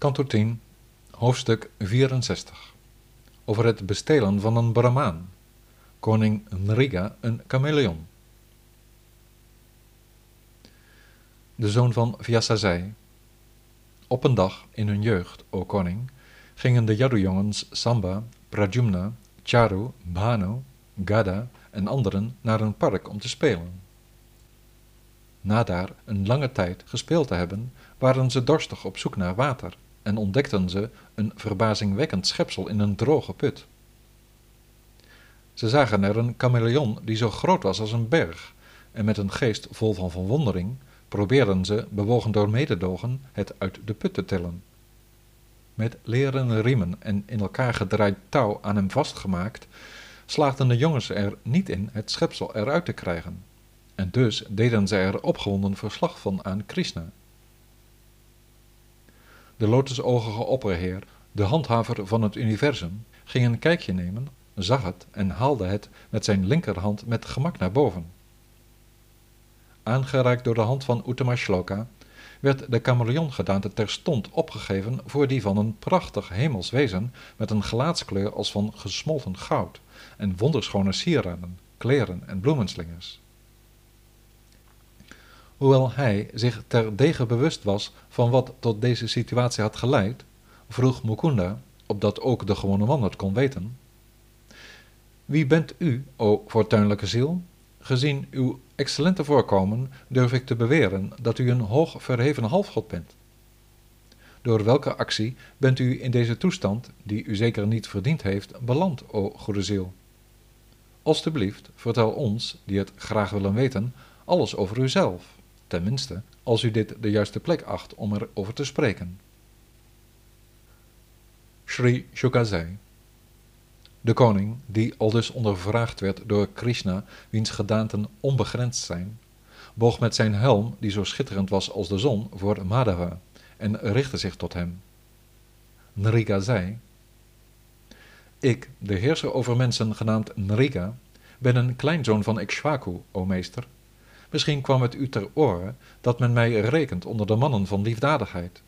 Kanto 10, hoofdstuk 64 Over het bestelen van een Brahmaan, koning Nriga een chameleon. De zoon van Vyasa zei, Op een dag in hun jeugd, o koning, gingen de Yadu-jongens Samba, Prajumna, Charu, Bhanu, Gada en anderen naar een park om te spelen. Na daar een lange tijd gespeeld te hebben, waren ze dorstig op zoek naar water en ontdekten ze een verbazingwekkend schepsel in een droge put. Ze zagen er een chameleon die zo groot was als een berg, en met een geest vol van verwondering probeerden ze, bewogen door mededogen, het uit de put te tillen. Met leren riemen en in elkaar gedraaid touw aan hem vastgemaakt, slaagden de jongens er niet in het schepsel eruit te krijgen, en dus deden zij er opgewonden verslag van aan Krishna. De lotusogige opperheer, de handhaver van het universum, ging een kijkje nemen, zag het en haalde het met zijn linkerhand met gemak naar boven. Aangeraakt door de hand van Uttamashloka werd de chameleongedaante terstond opgegeven voor die van een prachtig hemels wezen met een gelaatskleur als van gesmolten goud en wonderschone sieraden, kleren en bloemenslingers. Hoewel hij zich terdege bewust was van wat tot deze situatie had geleid, vroeg Mukunda, opdat ook de gewone man het kon weten, Wie bent u, o fortuinlijke ziel? Gezien uw excellente voorkomen durf ik te beweren dat u een hoog verheven halfgod bent. Door welke actie bent u in deze toestand, die u zeker niet verdiend heeft, beland, o goede ziel? Alsjeblieft, vertel ons, die het graag willen weten, alles over uzelf, tenminste, als u dit de juiste plek acht om erover te spreken. Sri Shuka zei, de koning, die aldus ondervraagd werd door Krishna, wiens gedaanten onbegrensd zijn, boog met zijn helm, die zo schitterend was als de zon, voor Madhava en richtte zich tot hem. Nriga zei, Ik, de heerser over mensen genaamd Nriga, ben een kleinzoon van Ikshvaku, o meester. Misschien kwam het u ter oren dat men mij rekent onder de mannen van liefdadigheid.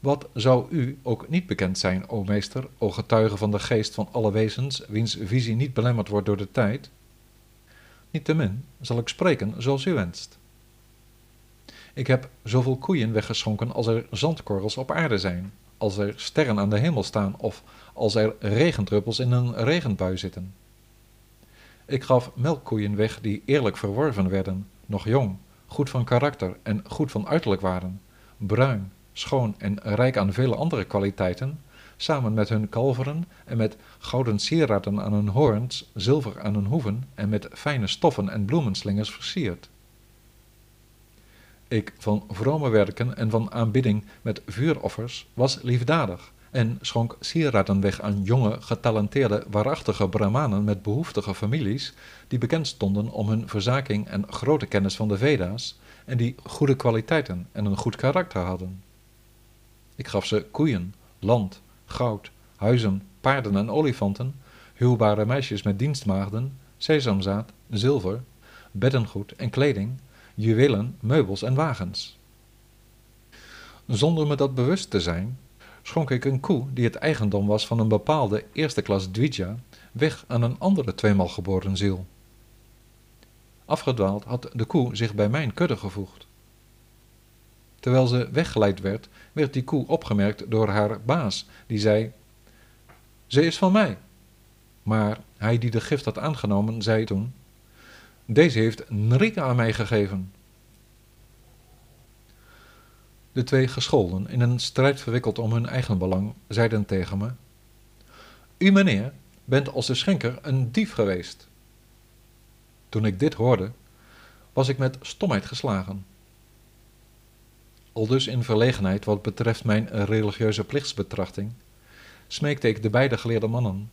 Wat zou u ook niet bekend zijn, o meester, o getuige van de geest van alle wezens, wiens visie niet belemmerd wordt door de tijd? Niettemin zal ik spreken zoals u wenst. Ik heb zoveel koeien weggeschonken als er zandkorrels op aarde zijn, als er sterren aan de hemel staan of als er regendruppels in een regenbui zitten. Ik gaf melkkoeien weg die eerlijk verworven werden, nog jong, goed van karakter en goed van uiterlijk waren, bruin, schoon en rijk aan vele andere kwaliteiten, samen met hun kalveren en met gouden sieraden aan hun hoorns, zilver aan hun hoeven en met fijne stoffen en bloemenslingers versierd. Ik van vrome werken en van aanbidding met vuuroffers was liefdadig en schonk sieraden weg aan jonge, getalenteerde, waarachtige brahmanen met behoeftige families, die bekend stonden om hun verzaking en grote kennis van de Veda's, en die goede kwaliteiten en een goed karakter hadden. Ik gaf ze koeien, land, goud, huizen, paarden en olifanten, huwbare meisjes met dienstmaagden, sesamzaad, zilver, beddengoed en kleding, juwelen, meubels en wagens. Zonder me dat bewust te zijn, schonk ik een koe die het eigendom was van een bepaalde eerste klas Dvija weg aan een andere tweemaal geboren ziel. Afgedwaald had de koe zich bij mijn kudde gevoegd. Terwijl ze weggeleid werd, werd die koe opgemerkt door haar baas, die zei: Ze is van mij. Maar hij die de gift had aangenomen, zei toen: Deze heeft Nrika aan mij gegeven. De twee gescholden, in een strijd verwikkeld om hun eigen belang, zeiden tegen me: U, meneer, bent als de schenker een dief geweest. Toen ik dit hoorde, was ik met stomheid geslagen. Aldus in verlegenheid wat betreft mijn religieuze plichtsbetrachting, smeekte ik de beide geleerde mannen: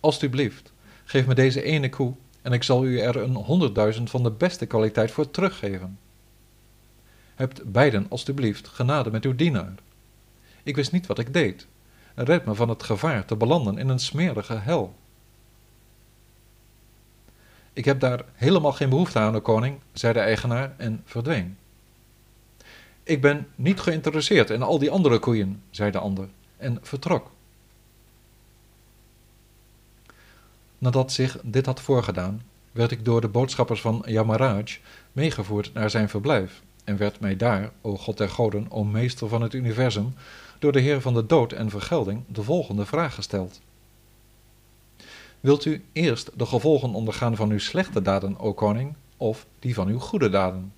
Alsjeblieft, geef me deze ene koe en ik zal u er een honderdduizend van de beste kwaliteit voor teruggeven. Hebt beiden alstublieft genade met uw dienaar. Ik wist niet wat ik deed. Red me van het gevaar te belanden in een smerige hel. Ik heb daar helemaal geen behoefte aan, o koning, zei de eigenaar en verdween. Ik ben niet geïnteresseerd in al die andere koeien, zei de ander, en vertrok. Nadat zich dit had voorgedaan, werd ik door de boodschappers van Yamaraj meegevoerd naar zijn verblijf en werd mij daar, o God der goden, o meester van het universum, door de Heer van de dood en vergelding de volgende vraag gesteld. Wilt u eerst de gevolgen ondergaan van uw slechte daden, o koning, of die van uw goede daden?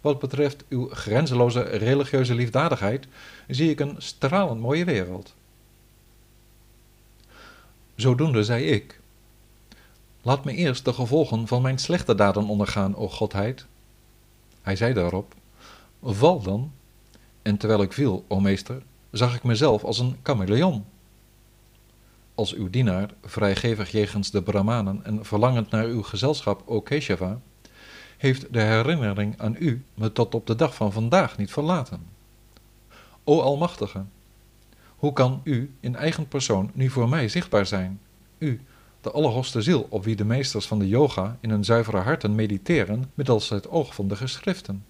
Wat betreft uw grenzeloze religieuze liefdadigheid, zie ik een stralend mooie wereld. Zodoende zei ik: Laat me eerst de gevolgen van mijn slechte daden ondergaan, o Godheid. Hij zei daarop: Val dan. En terwijl ik viel, o meester, zag ik mezelf als een chameleon. Als uw dienaar, vrijgevig jegens de Brahmanen en verlangend naar uw gezelschap, o Keshava, heeft de herinnering aan u me tot op de dag van vandaag niet verlaten. O Almachtige, hoe kan u in eigen persoon nu voor mij zichtbaar zijn? U, de allerhoogste ziel op wie de meesters van de yoga in hun zuivere harten mediteren middels het oog van de geschriften.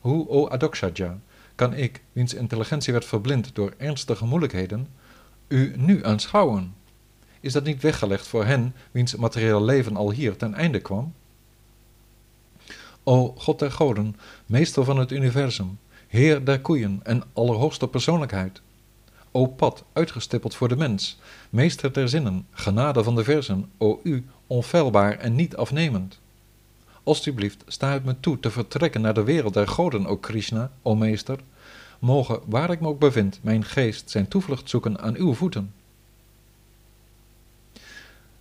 Hoe, o Adokshaja, kan ik, wiens intelligentie werd verblind door ernstige moeilijkheden, u nu aanschouwen? Is dat niet weggelegd voor hen wiens materiële leven al hier ten einde kwam? O God der goden, meester van het universum, heer der koeien en allerhoogste persoonlijkheid. O pad, uitgestippeld voor de mens, meester der zinnen, genade van de versen, o u, onfeilbaar en niet afnemend. Alsjeblieft, sta het me toe te vertrekken naar de wereld der goden, o Krishna, o meester. Mogen, waar ik me ook bevind, mijn geest zijn toevlucht zoeken aan uw voeten.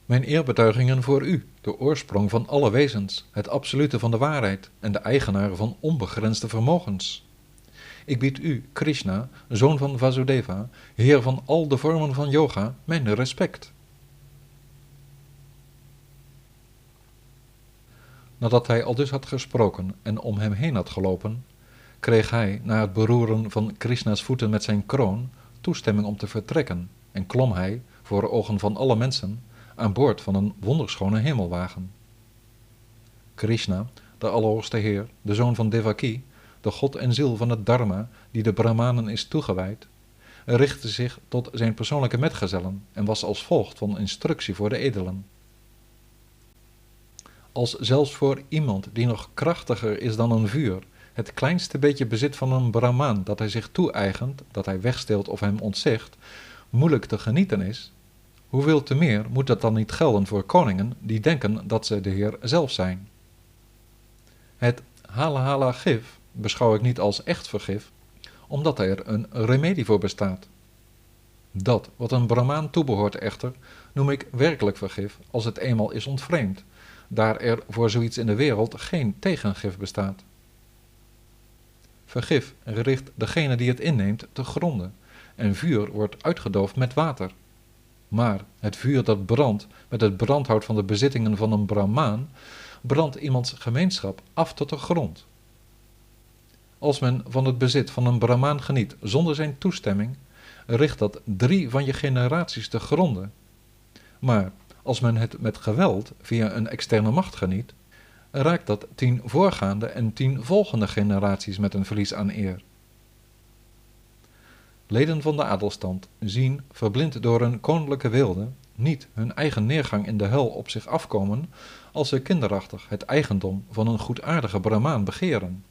Mijn eerbetuigingen voor u, de oorsprong van alle wezens, het absolute van de waarheid en de eigenaar van onbegrensde vermogens. Ik bied u, Krishna, zoon van Vasudeva, heer van al de vormen van yoga, mijn respect. Nadat hij al dus had gesproken en om hem heen had gelopen, kreeg hij, na het beroeren van Krishna's voeten met zijn kroon, toestemming om te vertrekken en klom hij, voor ogen van alle mensen, aan boord van een wonderschone hemelwagen. Krishna, de Allerhoogste Heer, de zoon van Devaki, de God en ziel van het Dharma, die de Brahmanen is toegewijd, richtte zich tot zijn persoonlijke metgezellen en was als volgt van instructie voor de edelen. Als zelfs voor iemand die nog krachtiger is dan een vuur, het kleinste beetje bezit van een Brahmaan dat hij zich toe-eigent, dat hij wegsteelt of hem ontzegt, moeilijk te genieten is, hoeveel te meer moet dat dan niet gelden voor koningen die denken dat ze de Heer zelf zijn? Het hala hala gif beschouw ik niet als echt vergif, omdat er een remedie voor bestaat. Dat wat een Brahmaan toebehoort echter, noem ik werkelijk vergif als het eenmaal is ontvreemd, daar er voor zoiets in de wereld geen tegengif bestaat. Vergif richt degene die het inneemt te gronden, en vuur wordt uitgedoofd met water. Maar het vuur dat brandt met het brandhout van de bezittingen van een Brahmaan, brandt iemands gemeenschap af tot de grond. Als men van het bezit van een Brahmaan geniet zonder zijn toestemming, richt dat drie van je generaties te gronden. Maar als men het met geweld via een externe macht geniet, raakt dat tien voorgaande en tien volgende generaties met een verlies aan eer. Leden van de adelstand zien, verblind door een koninklijke wilde, niet hun eigen neergang in de hel op zich afkomen als ze kinderachtig het eigendom van een goedaardige Brahmaan begeren.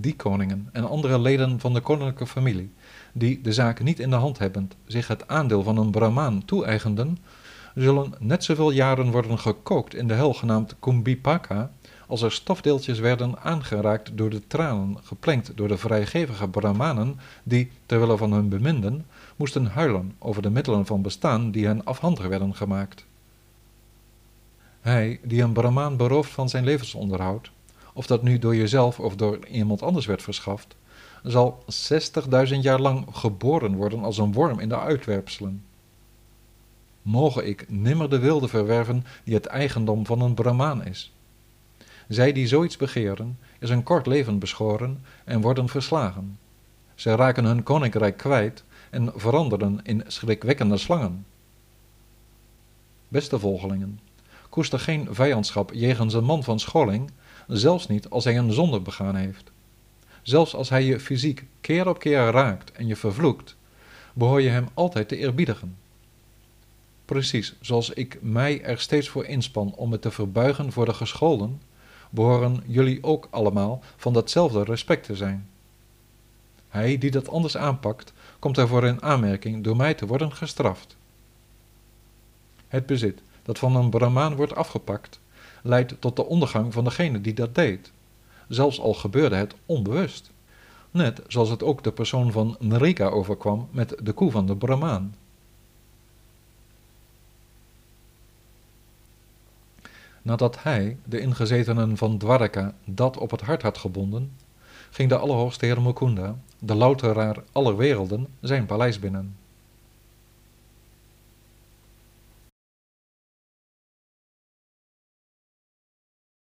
Die koningen en andere leden van de koninklijke familie, die de zaak niet in de hand hebbend zich het aandeel van een Brahmaan toe-eigenden, zullen net zoveel jaren worden gekookt in de hel genaamd Kumbhipaka als er stofdeeltjes werden aangeraakt door de tranen, geplengd door de vrijgevige brahmanen, die, terwille van hun beminden, moesten huilen over de middelen van bestaan die hen afhandig werden gemaakt. Hij, die een brahmaan berooft van zijn levensonderhoud, of dat nu door jezelf of door iemand anders werd verschaft, zal zestigduizend jaar lang geboren worden als een worm in de uitwerpselen. Mogen ik nimmer de wilde verwerven die het eigendom van een brahmaan is. Zij die zoiets begeren, is een kort leven beschoren en worden verslagen. Zij raken hun koninkrijk kwijt en veranderen in schrikwekkende slangen. Beste volgelingen, koester geen vijandschap jegens een man van scholing, zelfs niet als hij een zonde begaan heeft. Zelfs als hij je fysiek keer op keer raakt en je vervloekt, behoor je hem altijd te eerbiedigen. Precies zoals ik mij er steeds voor inspan om me te verbuigen voor de gescholden, behoren jullie ook allemaal van datzelfde respect te zijn. Hij die dat anders aanpakt, komt ervoor in aanmerking door mij te worden gestraft. Het bezit dat van een Brahmaan wordt afgepakt, leidt tot de ondergang van degene die dat deed, zelfs al gebeurde het onbewust. Net zoals het ook de persoon van Nrika overkwam met de koe van de Brahmaan. Nadat hij, de ingezetenen van Dwarka, dat op het hart had gebonden, ging de Allerhoogste Heer Mukunda, de louteraar aller werelden, zijn paleis binnen.